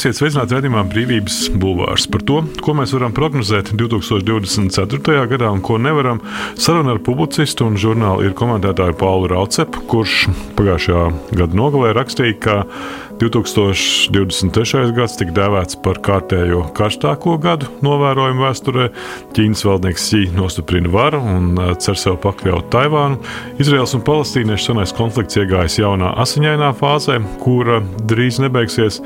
Esiet sveicināti redzamā brīvības bulvārs. Par to, ko mēs varam prognozēt 2024. gadā un ko nevaram, saruna ar publicistu un žurnāla ir komentētāju Paulu Raucepu, kurš pagājušajā gada nogalē rakstīja, ka 2023. gads tika dēvēts par kārtējo karstāko gadu novērojumu vēsturē. Ķīnas valdnieks Sī nostiprina varu un uh, cer sev pakļaut Taivānu. Izraels un palestīniešu senais konflikts iegājis jaunā asiņainā fāzē, kura drīz nebeigsies.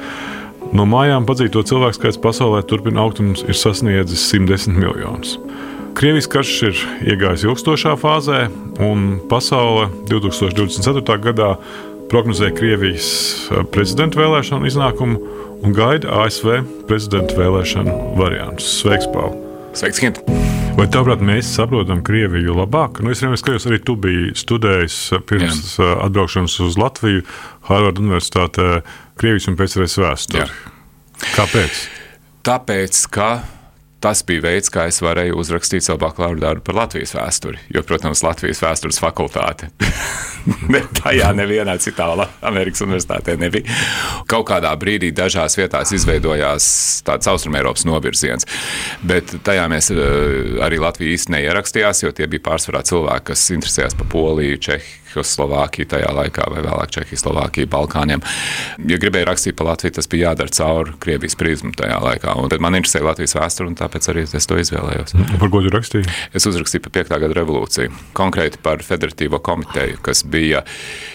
No mājām padzīto cilvēku skaits pasaulē turpina augt un ir sasniedzis 110 miljonus. Krievijas karš ir iegājis ilgstošā fāzē, un pasaule 2024. gadā prognozē Krievijas eh, prezidenta vēlēšanu iznākumu un gaida ASV prezidenta vēlēšanu variantus. Sveiks, Pāvils! Sveiks, Kint! Vai tāprāt, mēs saprotam Krieviju labāk? Nu, es vienmēr skatījos, arī tu biji studējis pirms Jā. atbraukšanas uz Latviju, Harvard Universitātē, Krievijas un PSRS vēsturi. Kāpēc? Tāpēc, ka tas bija veids, kā es varēju uzrakstīt savu bakalaura darbu par Latvijas vēsturi. Jo, protams, Latvijas vēstures fakultāte. Tajā nevienā citā Amerikas universitātē nebija. Kaut kādā brīdī dažās vietās izveidojās tāds austrumēropas novirziens. Bet tajā mēs eh, arī Latviju īsti neierakstījās, jo tie bija pārsvarā cilvēki, kas interesējās par Poliju, Čehiju. Čehoslovākiju tajā laikā, vai vēlāk Čehoslovākiju, Balkāniem. Ja gribēju rakstīt par Latviju, tas bija jādara caur Krievijas prizmu tajā laikā. Un tad man interesēja Latvijas vēsture, un tāpēc arī es to izvēlējos. Par ko tu rakstīji? Es uzrakstīju par 5. gada revolūciju, konkrēti par Federatīvo komiteju, kas bija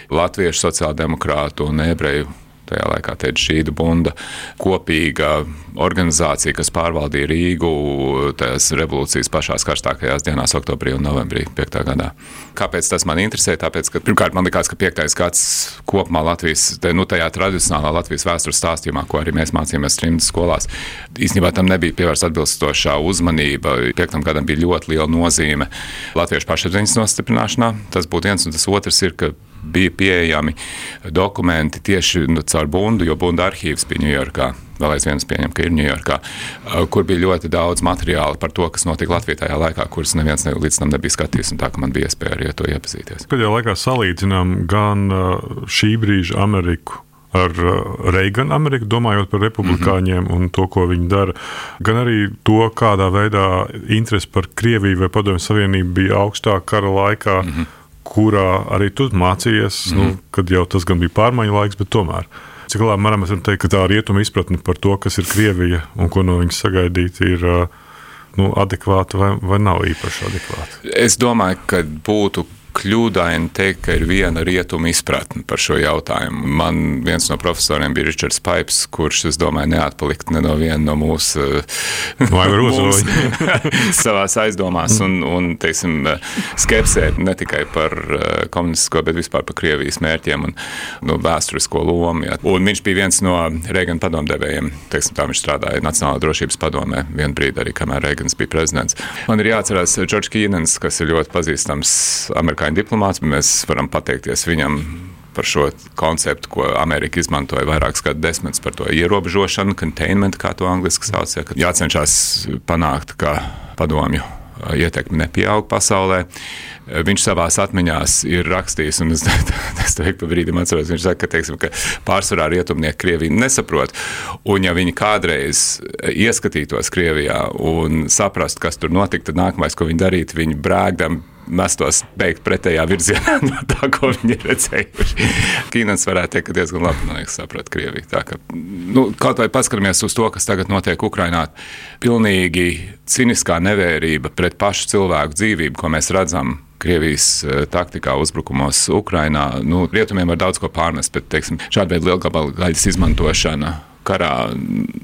Latviešu sociāldemokrātu un ebreju tajā laikā teica Šīdu bunda, kopīga organizācija, kas pārvaldīja Rīgu tās revolūcijas pašās karstākajās dienās, oktobrī un novembrī 5. gadā. Kāpēc tas man interesē? Tāpēc, ka pirmkārt man likās, ka 5. gads kopumā Latvijas, te, nu, tajā tradicionālā Latvijas vēstures stāstījumā, ko arī mēs mācījāmies trimdas skolās, īstenībā tam nebija pievērsta atbilstošā uzmanība. 5. gadam bija ļoti liela nozīme latviešu pašapziņas nostiprināšanā. Tas būtu viens, un tas otrs ir, ka bija pieejami dokumenti tieši nu, caur Bundu, jo Bunda arhīvs bija Ņujorkā. Vēl aizvien es pieņemu, ka ir Ņujorkā, uh, kur bija ļoti daudz materiāla par to, kas notika Latvijā tajā laikā, kurus neviens ne, līdz tam nebija skatījis. Tā kā man bija iespēja arī ar to iepazīties. Pēdējā laikā salīdzinām gan uh, šī brīža Ameriku ar uh, Reiganu Ameriku, domājot par republikāņiem mm -hmm. un to, ko viņi dara, gan arī to, kādā veidā interese par Krieviju vai Padomju Savienību bija augstāka kara laikā. Mm -hmm kurā arī tu mācījies, mm. nu, mhm. kad jau tas gan bija pārmaiņu laiks, bet tomēr. Cik lielā mērā mēs varam teikt, ka tā rietuma izpratne par to, kas ir Krievija un ko no viņas sagaidīt, ir nu, adekvāta vai, vai nav īpaši adekvāta? Es domāju, ka būtu kļūdaini teikt, ka ir viena rietuma izpratne par šo jautājumu. Man viens no profesoriem bija Ričards Paips, kurš, es domāju, neatpalikt ne no viena no mūsu, mūsu savās aizdomās un, un teiksim, skepsē ne tikai par eh, komunistisko, bet vispār par Krievijas mērķiem un nu, vēsturisko lomu. Ja. Un viņš bija viens no Reigana padomdevējiem. Teiksim, tā viņš strādāja Nacionālajā drošības padomē vienu brīdi arī, kamēr Reigans bija prezidents. Man ir jāatcerās Džordžs Kīnens, kas ir ļoti pazīstams amerikāņu amerikāņu diplomāts, mēs varam pateikties viņam par šo konceptu, ko Amerika izmantoja vairākus gadu desmitus par to ierobežošanu, containment, kā to angļuiski sauc, ja, jācenšas panākt, ka padomju ietekme nepieaug pasaulē. Viņš savā atmiņā ir rakstījis, un es, es to ik pa brīdim atceros. Viņš saka, ka, teiksim, ka pārsvarā rietumnieki Krieviju nesaprot. Un, ja viņi kādreiz ieskatītos Krievijā un saprastu, kas tur notika, tad nākamais, ko viņi darītu, viņi brēgdami mestos beigt pretējā virzienā no tā, ko viņi ir redzējuši. Kīnans varētu teikt, ka diezgan labi no liekas, saprot Krieviju. Tā, ka, nu, kaut vai paskatāmies uz to, kas tagad notiek Ukrainā, pilnīgi ciniskā nevērība pret pašu cilvēku dzīvību, ko mēs redzam Krievijas eh, taktikā uzbrukumos Ukrajinā. Nu, rietumiem var daudz ko pārnest, bet teiksim, šāda veida lielgabalu gaļas izmantošana karā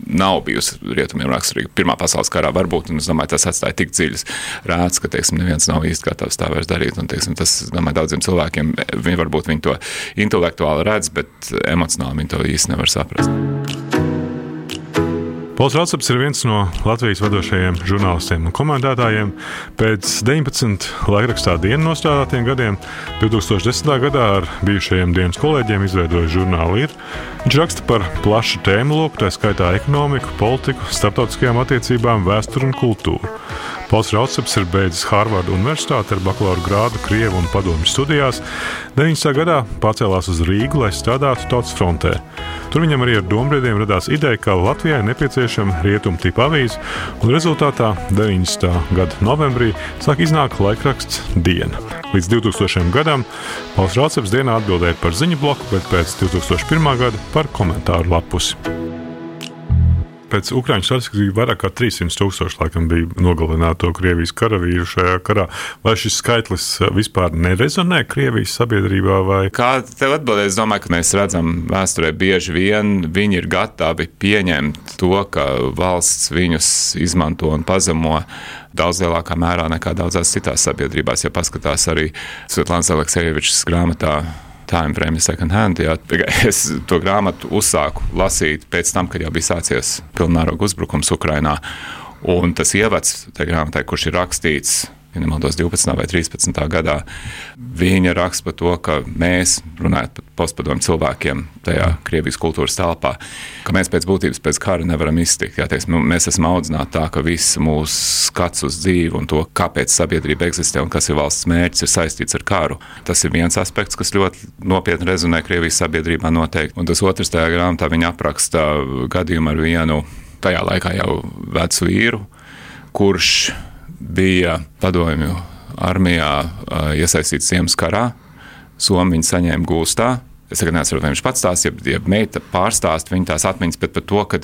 nav bijusi rietumiem raksturīga. Pirmā pasaules karā varbūt, un es domāju, tas atstāja tik dziļas rādes, ka, teiksim, neviens nav īsti gatavs tā vairs darīt. Un, teiksim, tas, domāju, daudziem cilvēkiem, viņi varbūt viņi to intelektuāli redz, bet emocionāli viņi to īsti nevar saprast. Pols Rācaps ir viens no Latvijas vadošajiem žurnālistiem un komentētājiem. Pēc 19 laikrakstā dienu nostrādātiem gadiem, 2010. gadā ar bijušajiem dienas kolēģiem izveidoja žurnālu ir. Viņš raksta par plašu tēmu loku, tā skaitā ekonomiku, politiku, starptautiskajām attiecībām, vēsturi un kultūru. Pols Rauceps ir beidzis Hārvarda Universitāti ar bakalaura grādu Krievu un Padomju studijās. 90. gadā pārcēlās uz Rīgu, lai strādātu tautas frontē. Tur viņam arī ar dombrīdiem radās ideja, ka Latvijai nepieciešama rietumu tipa avīze, un rezultātā 90. gada novembrī sāk iznākt laikraksts Diena. Līdz 2000. gadam Pols Rauceps dienā atbildēja par ziņu bloku, bet pēc 2001. gada par komentāru lapusi. Pēc Ukraiņas atkarības vairāk kā 300 tūkstoši laikam bija nogalināto Krievijas karavīru šajā karā. Vai šis skaitlis vispār nerezonē Krievijas sabiedrībā? Vai? Kā tev atbildēja, es domāju, ka mēs redzam vēsturē bieži vien viņi ir gatavi pieņemt to, ka valsts viņus izmanto un pazemo daudz lielākā mērā nekā daudzās citās sabiedrībās. Ja paskatās arī Svetlāns Aleksēvičs grāmatā Time Frame Second Hand. Jā. Es to grāmatu uzsāku lasīt pēc tam, kad jau bija sācies pilnvērtīgs uzbrukums Ukrajinā. Un tas ievads tajā grāmatā, kurš ir rakstīts ja nemaldos, 12. vai 13. gadā. Viņa raksta par to, ka mēs, runājot par postpadomu cilvēkiem tajā Krievijas kultūras telpā, ka mēs pēc būtības pēc kara nevaram iztikt. Jā, teiks, nu, mēs esam audzināti tā, ka viss mūsu skats uz dzīvi un to, kāpēc sabiedrība eksistē un kas ir valsts mērķis, ir saistīts ar karu. Tas ir viens aspekts, kas ļoti nopietni rezonē Krievijas sabiedrībā noteikti. Un tas otrs tajā grāmatā viņa apraksta gadījumu ar vienu tajā laikā jau vecu vīru, kurš bija padomju armijā iesaistīts Ziemas karā. Somija viņu saņēma gūstā. Es tagad nesaprotu, vai viņš pats tās, ja, ja meita pārstāst viņa tās atmiņas, bet par to, ka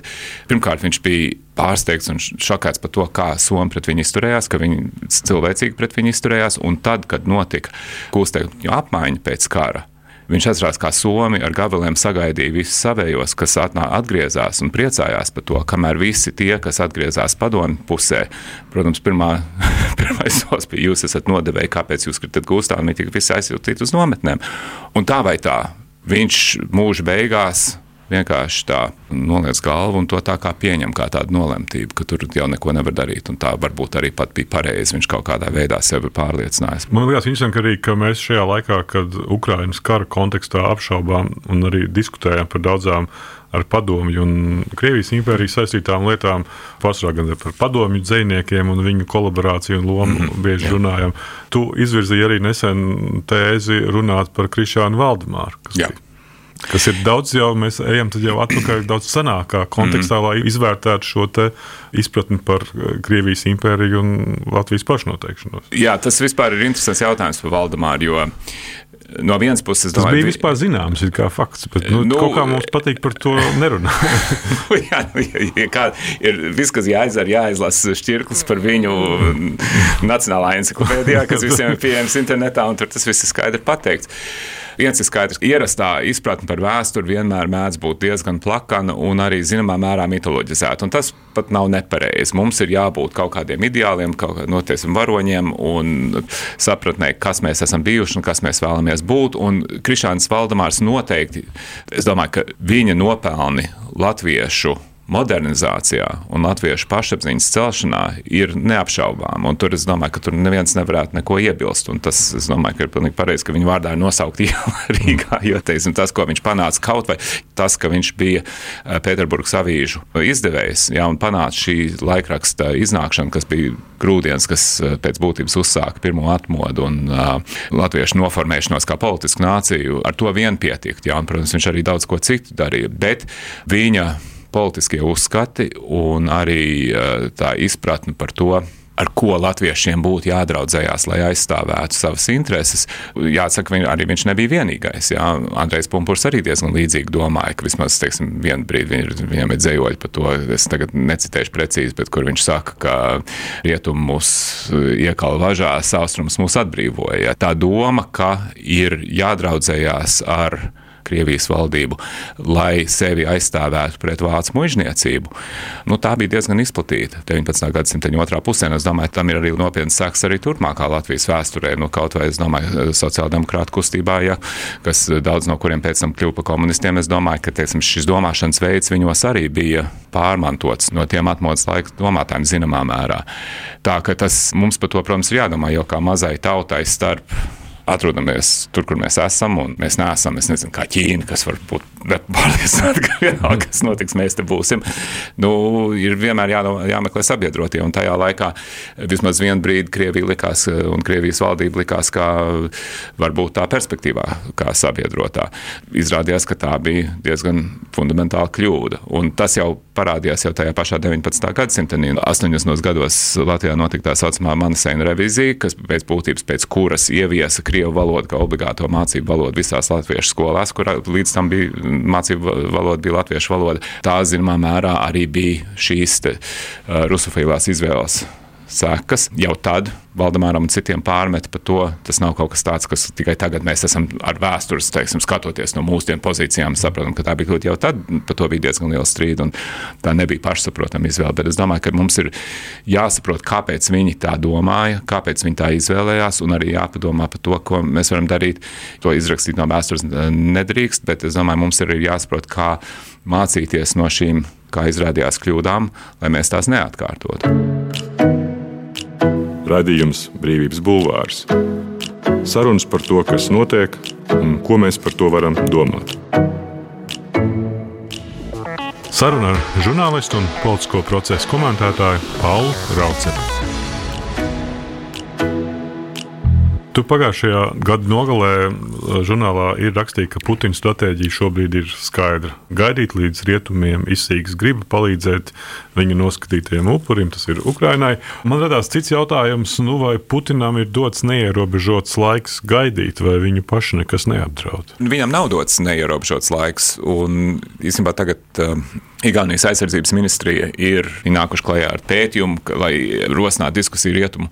pirmkārt viņš bija pārsteigts un šokēts par to, kā Somija pret viņu izturējās, ka viņi cilvēcīgi pret viņu izturējās, un tad, kad notika gūstekņu apmaiņa pēc kara, Viņš atcerās, kā Somi ar gabaliem sagaidīja visus savējos, kas atnā, atgriezās un priecājās par to, kamēr visi tie, kas atgriezās padomu pusē, protams, pirmā, pirmais solis bija, jūs esat nodevēji, kāpēc jūs kritat gūstā, un viņi tika visi aizsūtīti uz nometnēm. Un tā vai tā, viņš mūža beigās vienkārši tā noliec galvu un to tā kā pieņem kā tādu nolemtību, ka tur jau neko nevar darīt. Un tā varbūt arī pat bija pareizi. Viņš kaut kādā veidā sevi pārliecinājis. Man liekas, interesanti arī, ka mēs šajā laikā, kad Ukraiņas kara kontekstā apšaubām un arī diskutējam par daudzām ar padomju un Krievijas impērijas saistītām lietām, pārsvarā gan par padomju dziniekiem un viņu kolaborāciju un lomu mm -hmm, bieži jā. runājam. Tu izvirzīji arī nesen tēzi runāt par Krišānu Valdemāru. Jā. Bija Kas ir daudz, jau mēs ejam jau atpakaļ daudz senākā kontekstā, mm. lai izvērtētu šo izpratni par eh, Krievijas impēriju un Latvijas pašnoteikšanos. Jā, tas vispār ir interesants jautājums par Valdemāru. Jo no vienas puses, tas domāju, bija vispār zināms, kā fakts, bet nu, nu, kaut kā mums patīk par to nerunāt. jā, nu, ja kā, ir viss, kas jāizdara, jāizlasa šķirklis par viņu nacionālā encyklopēdijā, kas visiem ir pieejams internetā, un tur tas viss ir skaidri pateikts. Viens ir skaidrs, ka ierastā izpratne par vēsturi vienmēr mēdz būt diezgan plakana un arī zināmā mērā mitoloģizēta. Tas pat nav nepareizi. Mums ir jābūt kaut kādiem ideāliem, kaut kādiem noteikti varoņiem un sapratnē, kas mēs esam bijuši un kas mēs vēlamies būt. Un Krišāns Valdemārs noteikti, es domāju, ka viņa nopelni latviešu modernizācijā un latviešu pašapziņas celšanā ir neapšaubām. Tur es domāju, ka tur neviens nevarētu neko iebilst. Tas, es domāju, ka ir pilnīgi pareizi, ka viņa vārdā ir nosaukt iela Rīgā. Jo teiksim, tas, ko viņš panāca kaut vai tas, ka viņš bija eh, Pēterburgas avīžu izdevējs ja, un panāca šī laikraksta iznākšana, kas bija grūdienis, kas eh, pēc būtības uzsāka pirmo atmodu un uh, latviešu noformēšanos kā politisku nāciju, ar to vien pietikt. Ja, un, protams, viņš arī daudz ko citu darīja. Bet viņa politiskie uzskati un arī eh, tā izpratne par to, ar ko latviešiem būtu jādraudzējās, lai aizstāvētu savas intereses. Jāsaka, viņ, arī viņš nebija vienīgais. Jā. Andrejs Punkurs arī diezgan līdzīgi domāja, ka vismaz teiksim, vienu brīdi viņ, viņam ir dzējoļi par to. Es tagad necitēšu precīzi, bet kur viņš saka, ka rietumi mūs iekala važās, austrums mūs atbrīvoja. Tā doma, ka ir jādraudzējās ar Krievijas valdību, lai sevi aizstāvētu pret vācu mužniecību. Nu, tā bija diezgan izplatīta 19. gadsimta otrā pusē. Es domāju, tam ir arī nopietns seks arī turpmākā Latvijas vēsturē. Nu, kaut vai es domāju, sociāldemokrāta kustībā, ja, kas daudz no kuriem pēc tam kļuva par komunistiem, es domāju, ka teiksim, šis domāšanas veids viņos arī bija pārmantots no tiem atmodas laika domātājiem zināmā mērā. Tā ka tas mums par to, protams, ir jādomā, jo kā mazai tautai starp atrodamies tur, kur mēs esam, un mēs neesam, es nezinu, kā Ķīna, kas var būt pārliecināti, ka vienalga, kas notiks, mēs te būsim. Nu, ir vienmēr jā, jāmeklē sabiedrotie, un tajā laikā vismaz vienu brīdi Krievija likās, un Krievijas valdība likās kā varbūt tā perspektīvā, kā sabiedrotā. Izrādījās, ka tā bija diezgan fundamentāla kļūda, un tas jau parādījās jau tajā pašā 19. gadsimta. 80. gados Latvijā notika tā saucamā Manasēna revizija, kas pēc būtības pēc kuras ieviesa krievu valodu kā obligāto mācību valodu visās latviešu skolās, kur līdz tam bija mācību valoda bija latviešu valoda. Tā, zināmā mērā, arī bija šīs te, uh, rusofīlās izvēles sekas. Jau tad Valdemāram un citiem pārmet par to. Tas nav kaut kas tāds, kas tikai tagad mēs esam ar vēstures, teiksim, skatoties no mūsu pozīcijām, saprotam, ka tā bija kļūda. Jau tad par to bija diezgan liela strīda, un tā nebija pašsaprotama izvēle. Bet es domāju, ka mums ir jāsaprot, kāpēc viņi tā domāja, kāpēc viņi tā izvēlējās, un arī jāpadomā par to, ko mēs varam darīt. To izrakstīt no vēstures nedrīkst, bet es domāju, mums ir jāsaprot, kā mācīties no šīm, kā izrādījās, kļūdām, lai mēs tās neatkārtotu. Radījums Brīvības Bulvārs. Sarunas par to, kas notiek un ko mēs par to varam domāt. Saruna ar žurnālistu un politisko procesu komentētāju Paulu Raucenu. Tu pagājušajā gada nogalē eh, žurnālā ir rakstīts, ka Putina stratēģija šobrīd ir skaidra. Gaidīt līdz rietumiem izsīks griba palīdzēt viņa noskatītajiem upurim, tas ir Ukrainai. Man radās cits jautājums, nu, vai Putinam ir dots neierobežots laiks gaidīt, vai viņu pašu nekas neapdraud? Viņam nav dots neierobežots laiks, un īstenībā tagad. Uh, Igaunijas aizsardzības ministrija ir nākuši klajā ar pētījumu, lai rosinātu diskusiju rietumu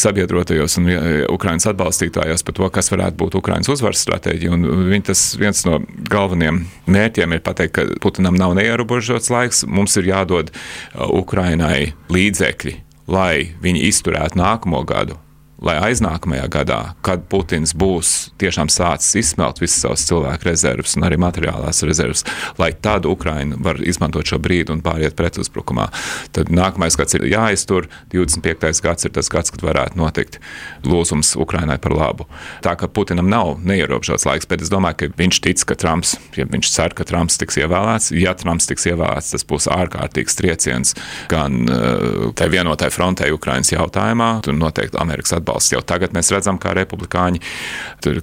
sabiedrotajos un Ukraiņas atbalstītājos par to, kas varētu būt Ukraiņas uzvaras stratēģija. Viņa tas viens no galvenajiem mērķiem ir pateikt, ka Putinam nav neierobežots laiks, mums ir jādod Ukraiņai līdzekļi, lai viņi izturētu nākamo gadu lai aiznākamajā gadā, kad Putins būs tiešām sācis izsmelt visas savas cilvēku rezerves un arī materiālās rezerves, lai tad Ukraina var izmantot šo brīdi un pāriet pretuzbrukumā. Tad nākamais gads ir jāiztur, 25. gads ir tas gads, kad varētu notikt lūzums Ukrainai par labu. Tā kā Putinam nav neierobežots laiks, bet es domāju, ka viņš tic, ka Trumps, ja viņš cer, ka Trumps tiks ievēlēts, ja Trumps tiks ievēlēts, tas būs ārkārtīgs trieciens gan uh, tai vienotai frontei Ukrainas jautājumā, tur noteikti Amerikas atbalsts atbalsts. Jau tagad mēs redzam, kā republikāņi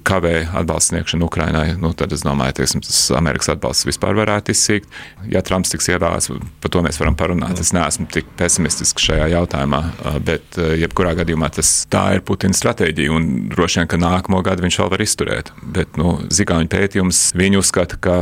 kavē atbalstu sniegšanu Ukrainai. Nu, tad es domāju, ka tas Amerikas atbalsts vispār varētu izsīkt. Ja Trumps tiks ievēlēts, par to mēs varam parunāt. Es neesmu tik pesimistisks šajā jautājumā, bet jebkurā gadījumā tas tā ir Putina stratēģija. Un droši vien, ka nākamo gadu viņš vēl var izturēt. Bet nu, Zigauņu pētījums viņi uzskata, ka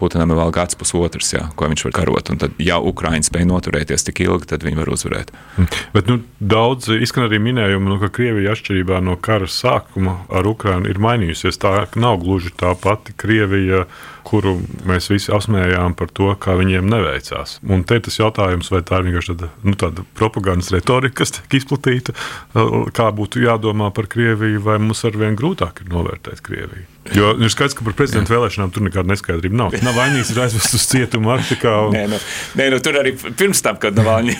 Putinam ir vēl gads, pusotrs, jā, ko viņš var karot. Un tad, ja Ukraiņa spēj noturēties tik ilgi, tad viņi var uzvarēt. Hm. Bet nu, daudz izskan arī minējumu, nu, ka Krievija atšķirībā no kara sākuma ar Ukraiņu ir mainījusies. Tā nav gluži tā pati Krievija kuru mēs visi apsmējām par to, kā viņiem neveicās. Un te ir tas jautājums, vai tā ir vienkārši tāda, nu, tāda propagandas retorika, kas tiek izplatīta, kā būtu jādomā par Krieviju, vai mums arvien grūtāk ir novērtēt Krieviju. Jo ir skaidrs, ka par prezidenta vēlēšanām tur nekāda neskaidrība nav. Nav vainīgs, ir aizvests uz cietumu Arktikā. Un... Nē, nu, nē, nu, tur arī pirms tam, kad Navaļņi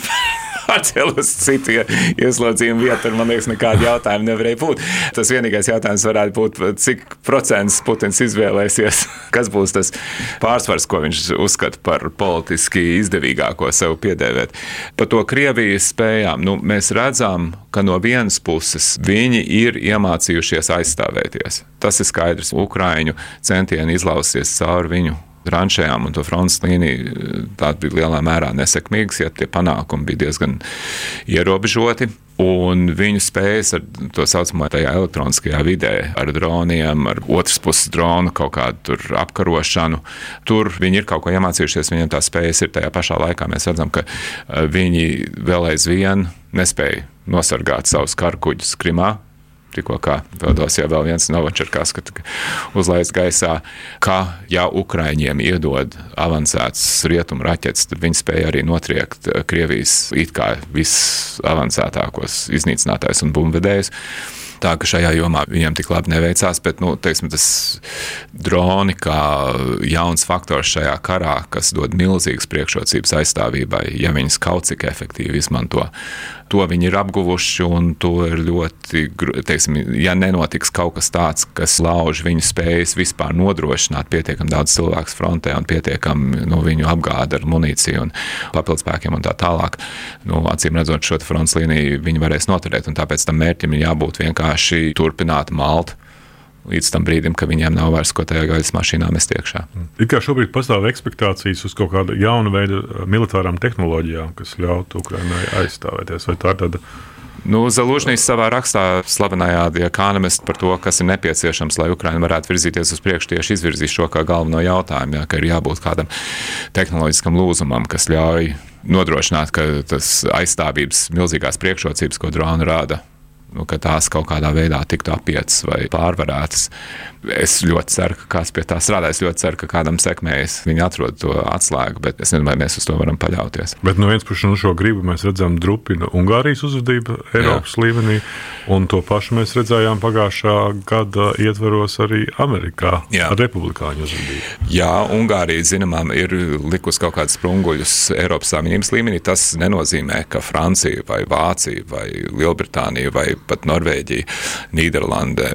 pārcēlu uz citu ieslodzījumu vietu, tur man liekas, nekāda jautājuma nevarēja būt. Tas vienīgais jautājums varētu būt, cik procents Putins izvēlēsies, kas būs tas pārsvars, ko viņš uzskata par politiski izdevīgāko sev piedēvēt. Par to Krievijas spējām nu, mēs redzam, ka no vienas puses viņi ir iemācījušies aizstāvēties. Tas ir skaidrs. Ukraiņu centieni izlausties cauri viņu rančējām un to frontes līniju, tā bija lielā mērā nesekmīgas, ja tie panākumi bija diezgan ierobežoti. Un viņu spējas ar to saucamo tajā elektroniskajā vidē, ar droniem, ar otras puses dronu kaut kādu apkarošanu. Tur viņi ir kaut ko iemācījušies, viņiem tā spējas ir tajā pašā laikā. Mēs redzam, ka eh, viņi vēl aizvien nespēja nosargāt savus karkuģus Krimā, tikko dodas jau vēl viens Novačerkas, kad uzlaist gaisā, ka ja Ukraiņiem iedod avansētas rietumu raķetes, tad viņi spēja arī notriekt Krievijas it kā visavansētākos iznīcinātājus un bumbvedējus. Tā ka šajā jomā viņiem tik labi neveicās, bet nu, teiksim, tas droni kā jauns faktors šajā karā, kas dod milzīgas priekšrocības aizstāvībai, ja viņas kaut cik efektīvi izmanto. To viņi ir apguvuši, un to ir ļoti, teiksim, ja nenotiks kaut kas tāds, kas lauž viņu spējas vispār nodrošināt pietiekami daudz cilvēku frontē un pietiekami nu, viņu apgādi ar munīciju un papildspēkiem un tā tālāk, nu, acīm redzot, šo fronts līniju viņi varēs noturēt, un tāpēc tam mērķim ir jābūt vienkārši turpināt malt līdz tam brīdim, kad viņiem nav vairs ko tajā gaisa mašīnā mest iekšā. Ir kā šobrīd pastāv ekspektācijas uz kaut kādu jaunu veidu militārām tehnoloģijām, kas ļautu Ukraiņai aizstāvēties. Vai tā ir tāda? Nu, Zelūžņīs savā rakstā slavenajā Economist par to, kas ir nepieciešams, lai Ukraina varētu virzīties uz priekšu, tieši izvirzīs šo kā galveno jautājumu, jā, ka ir jābūt kādam tehnoloģiskam lūzumam, kas ļauj nodrošināt, ka tas aizstāvības milzīgās priekšrocības, ko droni rāda nu, ka tās kaut kādā veidā tiktu apietas vai pārvarētas. Es ļoti ceru, ka kāds pie tā strādā. Es ļoti ceru, ka kādam sekmējas viņi atrod to atslēgu, bet es nezinu, vai mēs uz to varam paļauties. Bet no vienas puses, no šo gribu mēs redzam drupina Ungārijas uzvedību Eiropas Jā. līmenī, un to pašu mēs redzējām pagājušā gada ietvaros arī Amerikā Jā. ar republikāņu uzvedību. Jā, Ungārija, zināmām, ir likusi kaut kādus sprunguļus Eiropas Savienības līmenī. Tas nenozīmē, ka Francija vai Vācija vai Lielbritānija vai pat Norvēģija, Nīderlande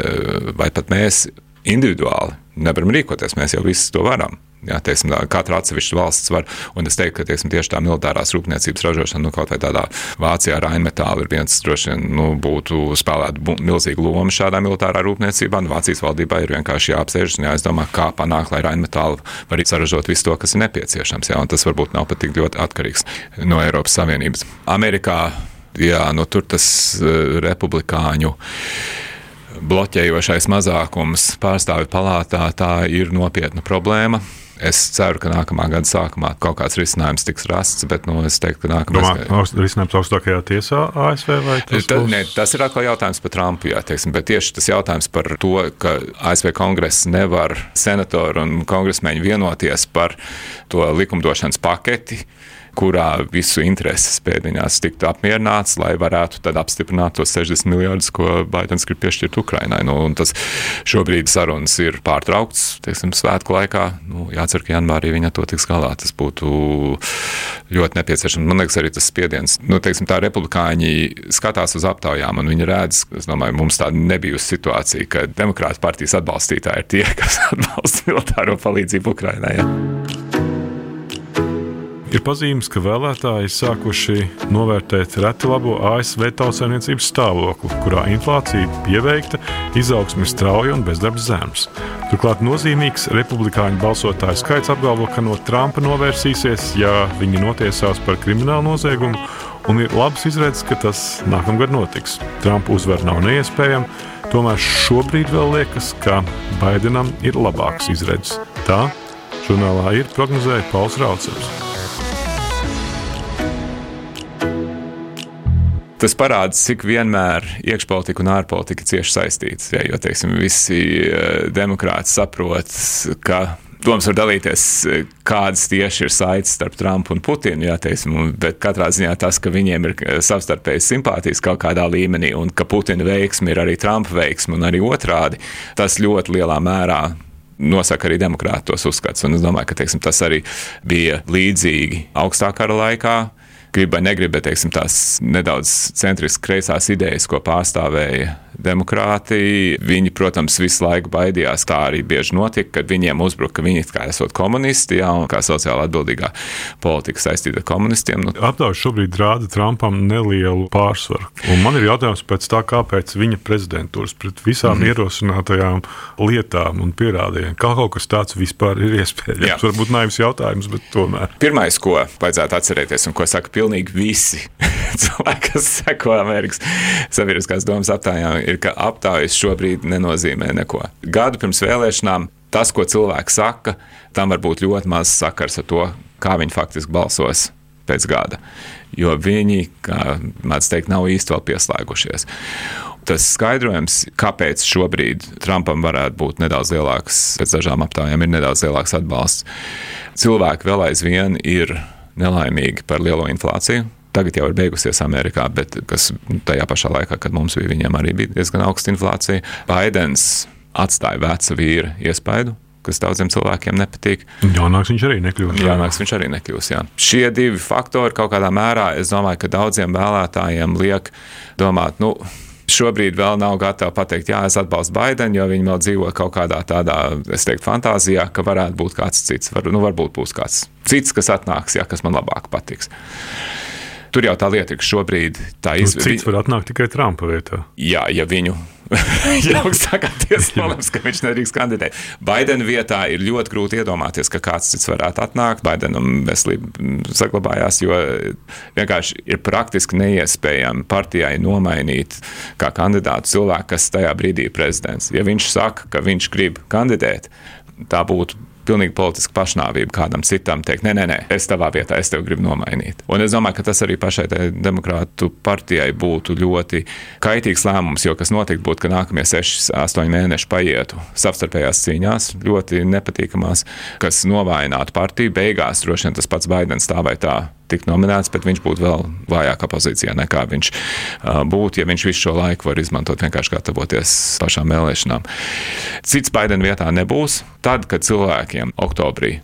vai pat mēs individuāli nevaram rīkoties. Mēs jau visi to varam. Jā, teiksim, katra atsevišķa valsts var, un es teiktu, ka teiksim, tieši tā militārās rūpniecības ražošana, nu, kaut vai tādā Vācijā, Rainmetāla ir viens, droši vien, nu, būtu spēlēt milzīgu lomu šādā militārā rūpniecībā. Nu, Vācijas valdībai ir vienkārši jāapsēžas un jāizdomā, kā panākt, lai Rainmetāla var saražot visu to, kas ir nepieciešams. Jā, un tas varbūt nav pat tik ļoti atkarīgs no Eiropas Savienības. Amerikā jā, nu, tur tas uh, republikāņu bloķējošais mazākums pārstāvju palātā tā ir nopietna problēma. Es ceru, ka nākamā gada sākumā kaut kāds risinājums tiks rasts, bet nu, es teiktu, ka nākamais gads ir risinājums augstākajā tiesā ASV. Tas, Ta, būs... ne, tas ir atkal jautājums par Trumpu, jā, teiksim, bet tieši tas jautājums par to, ka ASV kongress nevar senatori un kongresmeņi vienoties par to likumdošanas paketi kurā visu intereses pēdiņās tiktu apmierināts, lai varētu tad apstiprināt tos 60 miljardus, ko Baidens grib piešķirt Ukrainai. Nu, tas šobrīd sarunas ir pārtraukts, teiksim, svētku laikā. Nu, jācer, ka janvārī viņa to tiks galā. Tas būtu ļoti nepieciešams. Man liekas, arī tas spiediens. Nu, teiksim, tā republikāņi skatās uz aptaujām, un viņi redz, es domāju, mums tāda nebijusi situācija, ka demokrāta partijas atbalstītāji ir tie, kas atbalsta militāro palīdzību Ukrainai. Ja? Ir pazīmes, ka vēlētāji sākuši novērtēt reti labo ASV tautsēmniecības stāvokli, kurā inflācija pieveikta, izaugsme strauja un bezdarbs zems. Turklāt nozīmīgs republikāņu balsotāju skaits apgalvo, ka no Trumpa novērsīsies, ja viņi notiesās par kriminālu noziegumu, un ir labs izredzes, ka tas nākamgad notiks. Trumpa uzvara nav neiespējama, tomēr šobrīd vēl liekas, ka Baidenam ir labāks izredzes. Tā žurnālā ir prognozēja Pauls Raucevs. Tas parāda, cik vienmēr iekšpolitika un ārpolitika cieši saistītas. Ja, jo teiksim, visi eh, demokrāti saprot, ka domas var dalīties, eh, kādas tieši ir saites starp Trumpu un Putinu. Jā, teiksim, bet katrā ziņā tas, ka viņiem ir eh, savstarpējas simpātijas kaut kādā līmenī un ka Putina veiksme ir arī Trumpa veiksme un arī otrādi, tas ļoti lielā mērā nosaka arī demokrātos uzskats. Un es domāju, ka teiksim, tas arī bija līdzīgi augstākā kara laikā grib vai negrib, bet teiksim, tās nedaudz centriski kreisās idejas, ko pārstāvēja demokrāti. Viņi, protams, visu laiku baidījās. Tā arī bieži notika, kad viņiem uzbruka, ka viņi kā esot komunisti, jā, un kā sociāli atbildīgā politika saistīta ar komunistiem. Nu. Aptaujas šobrīd rāda Trumpam nelielu pārsvaru. Un man ir jautājums pēc tā, kāpēc viņa prezidentūras pret visām mm -hmm. ierosinātajām lietām un pierādījumiem, kā kaut kas tāds vispār ir iespējams. Jā. Varbūt naivs jautājums, bet tomēr. Pirmais, ko vajadzētu atcerēties un ko saka pilnīgi visi cilvēki, kas seko Amerikas Sabiedriskās domas aptājām, ir, ka aptaujas šobrīd nenozīmē neko. Gadu pirms vēlēšanām tas, ko cilvēki saka, tam var būt ļoti maz sakars ar to, kā viņi faktiski balsos pēc gada. Jo viņi, kā mēdz teikt, nav īsti vēl pieslēgušies. Tas skaidrojums, kāpēc šobrīd Trumpam varētu būt nedaudz lielāks, pēc dažām aptaujām ir nedaudz lielāks atbalsts. Cilvēki vēl aizvien ir nelaimīgi par lielo inflāciju. Tagad jau ir beigusies Amerikā, bet kas tajā pašā laikā, kad mums bija, viņiem arī bija diezgan augsta inflācija. Baidens atstāja veca vīra iespaidu kas daudziem cilvēkiem nepatīk. Jaunāks viņš arī nekļūs. Jaunāks viņš arī nekļūs. Jā. Šie divi faktori kaut kādā mērā, es domāju, ka daudziem vēlētājiem liek domāt, nu, šobrīd vēl nav gatavi pateikt, jā, es atbalstu Baidenu, jo viņi vēl dzīvo kaut kādā tādā, es teiktu, fantāzijā, ka varētu būt kāds cits. Var, nu, varbūt būs kāds cits, kas atnāks, jā, kas man labāk patiks. Tur jau tā lieta ir, ka šobrīd tā izvēle. Nu, cits var atnākt tikai Trumpa vietā. Jā, ja viņu ja augstākā tiesa nolems, ka viņš nedrīkst kandidēt. Baidena vietā ir ļoti grūti iedomāties, ka kāds cits varētu atnākt. Baidenam veselība saglabājās, jo vienkārši ir praktiski neiespējami partijai nomainīt kā kandidātu cilvēku, kas tajā brīdī ir prezidents. Ja viņš saka, ka viņš grib kandidēt, tā būtu pilnīgi politiska pašnāvība kādam citam teikt, nē, nē, nē, es tavā vietā, es tevi gribu nomainīt. Un es domāju, ka tas arī pašai demokrātu partijai būtu ļoti kaitīgs lēmums, jo kas notiktu būtu, ka nākamie 6, 8 mēneši paietu savstarpējās cīņās, ļoti nepatīkamās, kas novājinātu partiju. Beigās droši vien tas pats Baidens tā vai tā tikt nominēts, bet viņš būtu vēl vājākā pozīcijā nekā viņš uh, būtu, ja viņš visu šo laiku var izmantot vienkārši gatavoties pašām vēlēšanām. Cits Baidena vietā nebūs tad, kad cilvēkiem oktobrī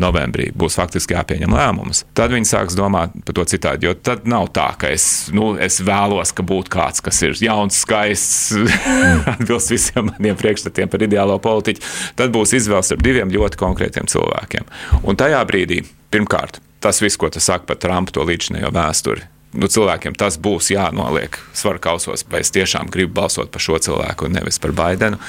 novembrī būs faktiski jāpieņem lēmums, tad viņi sāks domāt par to citādi. Jo tad nav tā, ka es, nu, es vēlos, ka būtu kāds, kas ir jauns, skaists, atbilst visiem maniem priekšstatiem par ideālo politiķu. Tad būs izvēles ar diviem ļoti konkrētiem cilvēkiem. Un tajā brīdī, pirmkārt, tas viss, ko tu saki par Trumpu, to līdzinējo vēsturi. Nu, cilvēkiem tas būs jānoliek svaru kausos, vai es tiešām gribu balsot par šo cilvēku un nevis par Baidenu.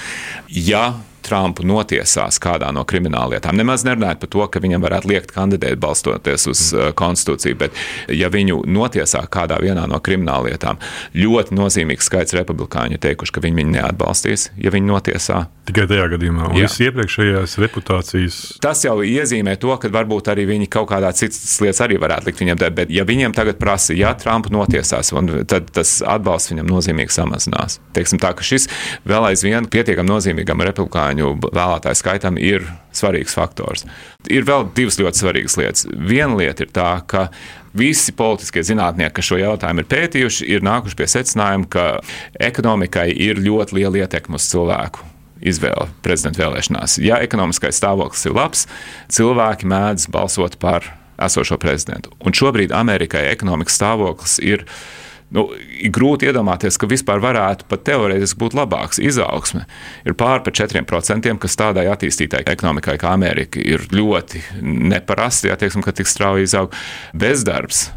Ja Trumpu notiesās kādā no krimināllietām. Nemaz nerunājot par to, ka viņam varētu liekt kandidēt balstoties uz uh, konstitūciju, bet ja viņu notiesā kādā no krimināllietām, ļoti nozīmīgs skaits republikāņu teikuši, ka viņi viņu neatbalstīs, ja viņi notiesā. Tikai tajā gadījumā, un visas iepriekšējās reputācijas. Tas jau iezīmē to, ka varbūt arī viņi kaut kādā citas lietas arī varētu likt viņam, bet ja viņiem tagad prasa, ja Trumpu notiesās, tad tas atbalsts viņam nozīmīgi samazinās. Teiksim tā, ka šis vēl aizvien pietiekami nozīmīgam republikāņu amerikāņu vēlētāju skaitam ir svarīgs faktors. Ir vēl divas ļoti svarīgas lietas. Viena lieta ir tā, ka visi politiskie zinātnieki, kas šo jautājumu ir pētījuši, ir nākuši pie secinājuma, ka ekonomikai ir ļoti liela ietekme uz cilvēku izvēle prezidenta vēlēšanās. Ja ekonomiskais stāvoklis ir labs, cilvēki mēdz balsot par esošo prezidentu. Un šobrīd Amerikai ekonomikas stāvoklis ir Nu, ir grūti iedomāties, ka vispār varētu pat teorētiski būt labāks. Izaugsme ir pār par 4%, kas tādai attīstītai ekonomikai kā Amerika ir ļoti neparasti, ja teiksim, ka tik strauji izaug. Bezdarbs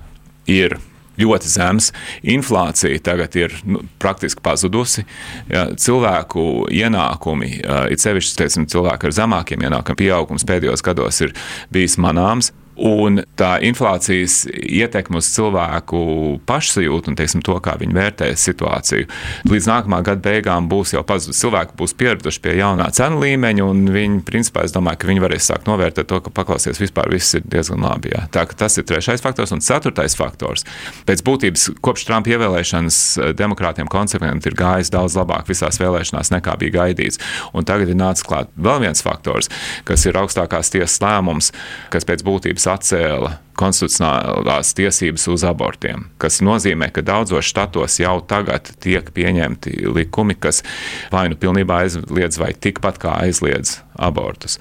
ir ļoti zems. Inflācija tagad ir nu, praktiski pazudusi. Ja, cilvēku ienākumi, it sevišķi teiksim, cilvēki ar zemākiem ienākumiem, pieaugums pēdējos gados ir bijis manāms. Un tā inflācijas ietekme uz cilvēku pašsajūtu un teiksim, to, kā viņi vērtē situāciju, līdz nākamā gada beigām būs jau pazudus. Cilvēki būs pieraduši pie jaunā cenu līmeņa, un viņi, principā, es domāju, ka viņi varēs sākt novērtēt to, ka paklausies vispār viss ir diezgan labi. Jā. Tā, tas ir trešais faktors, un ceturtais faktors. Pēc būtības kopš Trumpa ievēlēšanas eh, demokrātiem konsekventi ir gājis daudz labāk visās vēlēšanās nekā bija gaidīts. Un tagad ir nācis klāt vēl viens faktors, kas ir augstākās tiesas lēmums, kas pēc būtības atcēla konstitucionālās tiesības uz abortiem, kas nozīmē, ka daudzos štatos jau tagad tiek pieņemti likumi, kas vai nu pilnībā aizliedz, vai tikpat kā aizliedz abortus.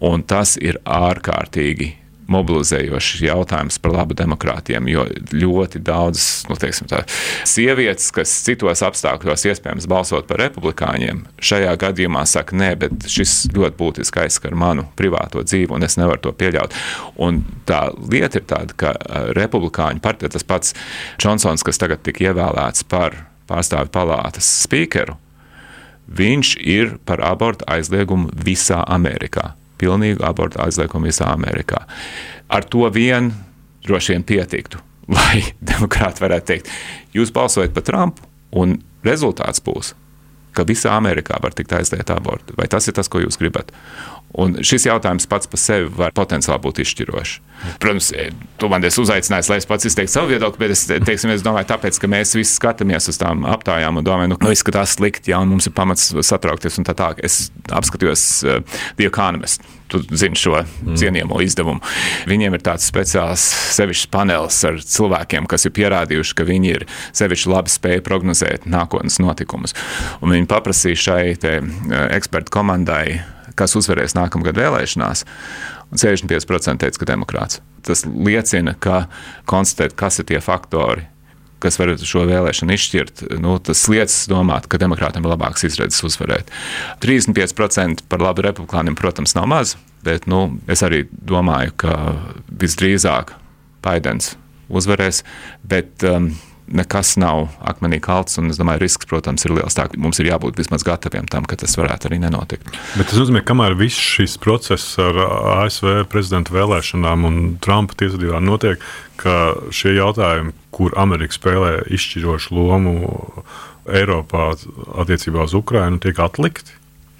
Un tas ir ārkārtīgi mobilizējošs jautājums par labu demokrātiem, jo ļoti daudzas nu, tā, sievietes, kas citos apstākļos iespējams balsot par republikāņiem, šajā gadījumā saka, nē, bet šis ļoti būtiski aizskar manu privāto dzīvi, un es nevaru to pieļaut. Un tā lieta ir tāda, ka republikāņu partija, tas pats Džonsons, kas tagad tika ievēlēts par pārstāvju palātas spīkeru, viņš ir par abortu aizliegumu visā Amerikā pilnīgu abortu aizliegumu visā Amerikā. Ar to vien droši vien pietiktu, lai demokrāti varētu teikt, jūs balsojat par Trumpu, un rezultāts būs, ka visā Amerikā var tikt aizliegta abortu. Vai tas ir tas, ko jūs gribat? Un šis jautājums pats par sevi var potenciāli būt izšķirošs. Protams, tu man esi uzaicinājis, lai es pats izteiktu savu viedokli, bet es, teiksim, es domāju, tāpēc, ka mēs visi skatāmies uz tām aptājām un domājam, nu, izskatās slikti, ja mums ir pamats satraukties un tā tālāk. Es apskatījos uh, The Economist tu zini šo mm. cienījamo izdevumu. Viņiem ir tāds speciāls sevišķs panelis ar cilvēkiem, kas ir pierādījuši, ka viņi ir sevišķi labi spējuši prognozēt nākotnes notikumus. Un viņi paprasīja šai eh, ekspertu komandai, kas uzvarēs nākamgad vēlēšanās. Un 65% teica, ka demokrāts. Tas liecina, ka konstatēt, kas ir tie faktori, kas var šo vēlēšanu izšķirt, nu, tas liekas domāt, ka demokrātiem ir labāks izredzes uzvarēt. 35% par labu republikāniem, protams, nav maz, bet nu, es arī domāju, ka visdrīzāk Baidens uzvarēs. Bet, um, nekas nav akmenī kalts. Es domāju, risks, protams, ir liels. Tā, mums ir jābūt vismaz gataviem tam, ka tas varētu arī nenotikt. Bet tas nozīmē, ka kamēr viss šis process ar ASV prezidenta vēlēšanām un Trumpa tiesvedībā notiek, ka šie jautājumi, kur Amerika spēlē izšķirošu lomu Eiropā attiecībā uz Ukrajinu, tiek atlikti.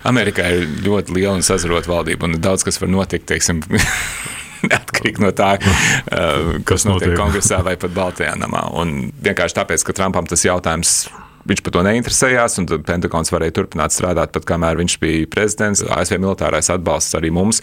Amerikā ir ļoti liela un sazarota valdība, un daudz kas var notikt. Teiksim, Neatkarīgi no tā, uh, kas notiek kongresā vai pat Baltijā namā. Un vienkārši tāpēc, ka Trumpam tas jautājums Viņš par to neinteresējās, un tad Pentagons varēja turpināt strādāt, pat kamēr viņš bija prezidents. ASV militārais atbalsts arī mums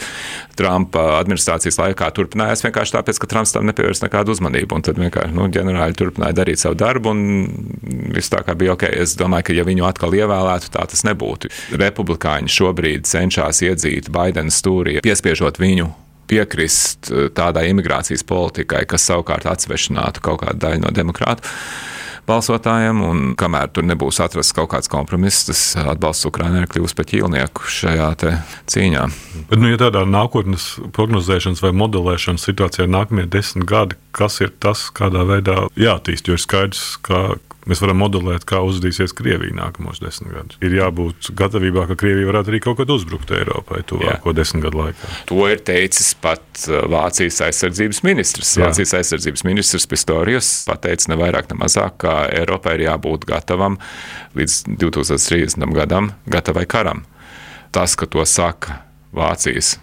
Trumpa administrācijas laikā turpinājās vienkārši tāpēc, ka Trumps tam nepievērs nekādu uzmanību. Un tad vienkārši nu, ģenerāļi turpināja darīt savu darbu, un viss tā kā bija ok. Es domāju, ka ja viņu atkal ievēlētu, tā tas nebūtu. Republikāņi šobrīd cenšas iedzīt Baidena stūrī, piespiežot viņu piekrist eh, tādai imigrācijas politikai, kas savukārt atsvešinātu kaut kādu daļu no demokrātu balsotājiem, un kamēr tur nebūs atrasts kaut kāds kompromiss, tas atbalsts Ukraiņai kļūs par ķīlnieku šajā cīņā. Bet, nu, ja tādā nākotnes prognozēšanas vai modelēšanas situācijā nākamie desmit gadi, kas ir tas, kādā veidā jāattīst, jo ir skaidrs, ka mēs varam modelēt, kā uzdīsies Krievija nākamos desmit gadus. Ir jābūt gatavībā, ka Krievija varētu arī kaut kad uzbrukt Eiropai tuvāko desmit gadu laikā. To ir teicis pat uh, Vācijas aizsardzības ministrs. Jā. Vācijas aizsardzības ministrs Pistorijus pateica ne vairāk, ne mazāk, ka Eiropai ir jābūt gatavam līdz 2030. gadam, gatavai karam. Tas, ka to saka Vācijas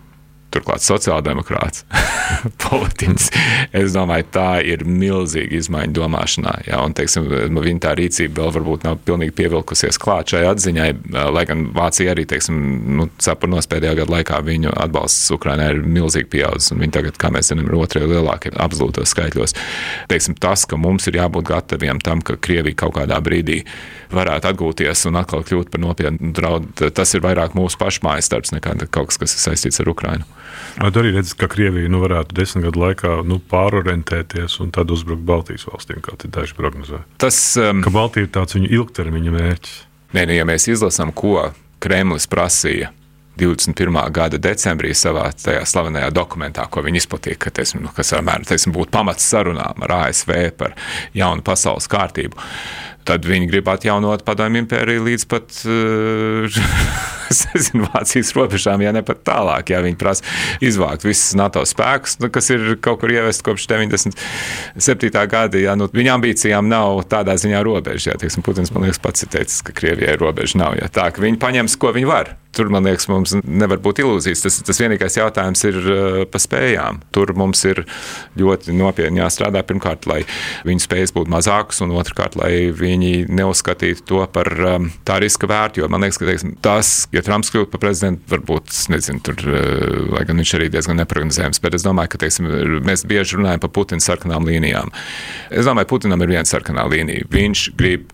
turklāt sociāldemokrāts politiķis. Es domāju, tā ir milzīga izmaiņa domāšanā. Jā, un, teiksim, viņa tā rīcība vēl varbūt nav pilnīgi pievilkusies klāt šai atziņai, lai gan Vācija arī, teiksim, nu, cepurnos pēdējā gada laikā viņu atbalsts Ukrainai ir milzīgi pieaudzis, un viņi tagad, kā mēs zinām, ir otrie lielākie absolūtos skaitļos. Teiksim, tas, ka mums ir jābūt gataviem tam, ka Krievija kaut kādā brīdī varētu atgūties un atkal kļūt par nopietnu draudu, tas ir vairāk mūsu pašu mājas darbs nekā kaut kas, kas ir saistīts ar Ukrainu. Vai tu arī redzi, ka Krievija nu, varētu desmit gadu laikā nu, pārorientēties un tad uzbrukt Baltijas valstīm, kā daži prognozē? Tas, um, ka Baltija ir tāds viņu ilgtermiņa mērķis. Nē, nu, ja mēs izlasām, ko Kremlis prasīja 21. gada decembrī savā tajā slavenajā dokumentā, ko viņi izplatīja, ka, teiksim, nu, kas apmēram būtu pamats sarunām ar ASV par jaunu pasaules kārtību. Tad viņi grib atjaunot padomju impēriju līdz pat uh, zinu, Vācijas robežām, ja ne pat tālāk. Ja viņi prasa izvākt visus NATO spēkus, nu, kas ir kaut kur ievest kopš 97. gada. Ja, nu, viņa ambīcijām nav tādā ziņā robeža. Ja, teiksim, Putins man liekas pats ir teicis, ka Krievijai robeža nav. Ja, tā, viņi paņems, ko viņi var. Tur, man liekas, mums nevar būt ilūzijas. Tas, tas vienīgais jautājums ir uh, par spējām. Tur mums ir ļoti nopietni jāstrādā. Pirmkārt, lai viņu spējas būtu mazākas, un otrkārt, lai viņi neuzskatītu to par um, tā riska vērtu. Jo man liekas, ka teiksim, tas, ja Trumps kļūtu par prezidentu, varbūt, nezinu, tur, uh, lai gan viņš arī diezgan neparedzējams, bet es domāju, ka teiksim, mēs bieži runājam par Putina sarkanām līnijām. Es domāju, Putinam ir viena sarkanā līnija. Viņš grib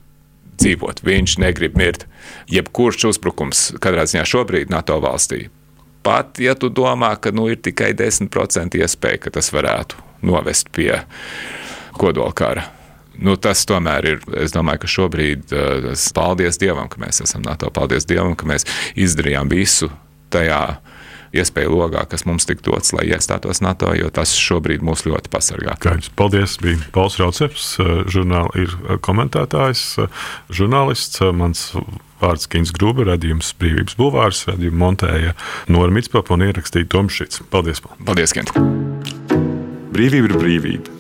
dzīvot. Viņš negrib mirt. Jebkurš uzbrukums katrā ziņā šobrīd NATO valstī. Pat ja tu domā, ka nu, ir tikai 10% iespēja, ka tas varētu novest pie kodolkara. Nu, tas tomēr ir. Es domāju, ka šobrīd, uh, paldies Dievam, ka mēs esam NATO. Paldies Dievam, ka mēs izdarījām visu tajā iespēju logā, kas mums tika dots, lai iestātos NATO, jo tas šobrīd mūs ļoti pasargā. Skaidrs. Paldies! Bija Pauls Rauceps, žurnāla ir komentētājs, žurnālists. Mans vārds Kings Grūba, radījums Brīvības Bulvārs, radījumu montēja Nora Mitspapa un ierakstīja Tomšits. Paldies! Paldies, Kent! Brīvība ir brīvība,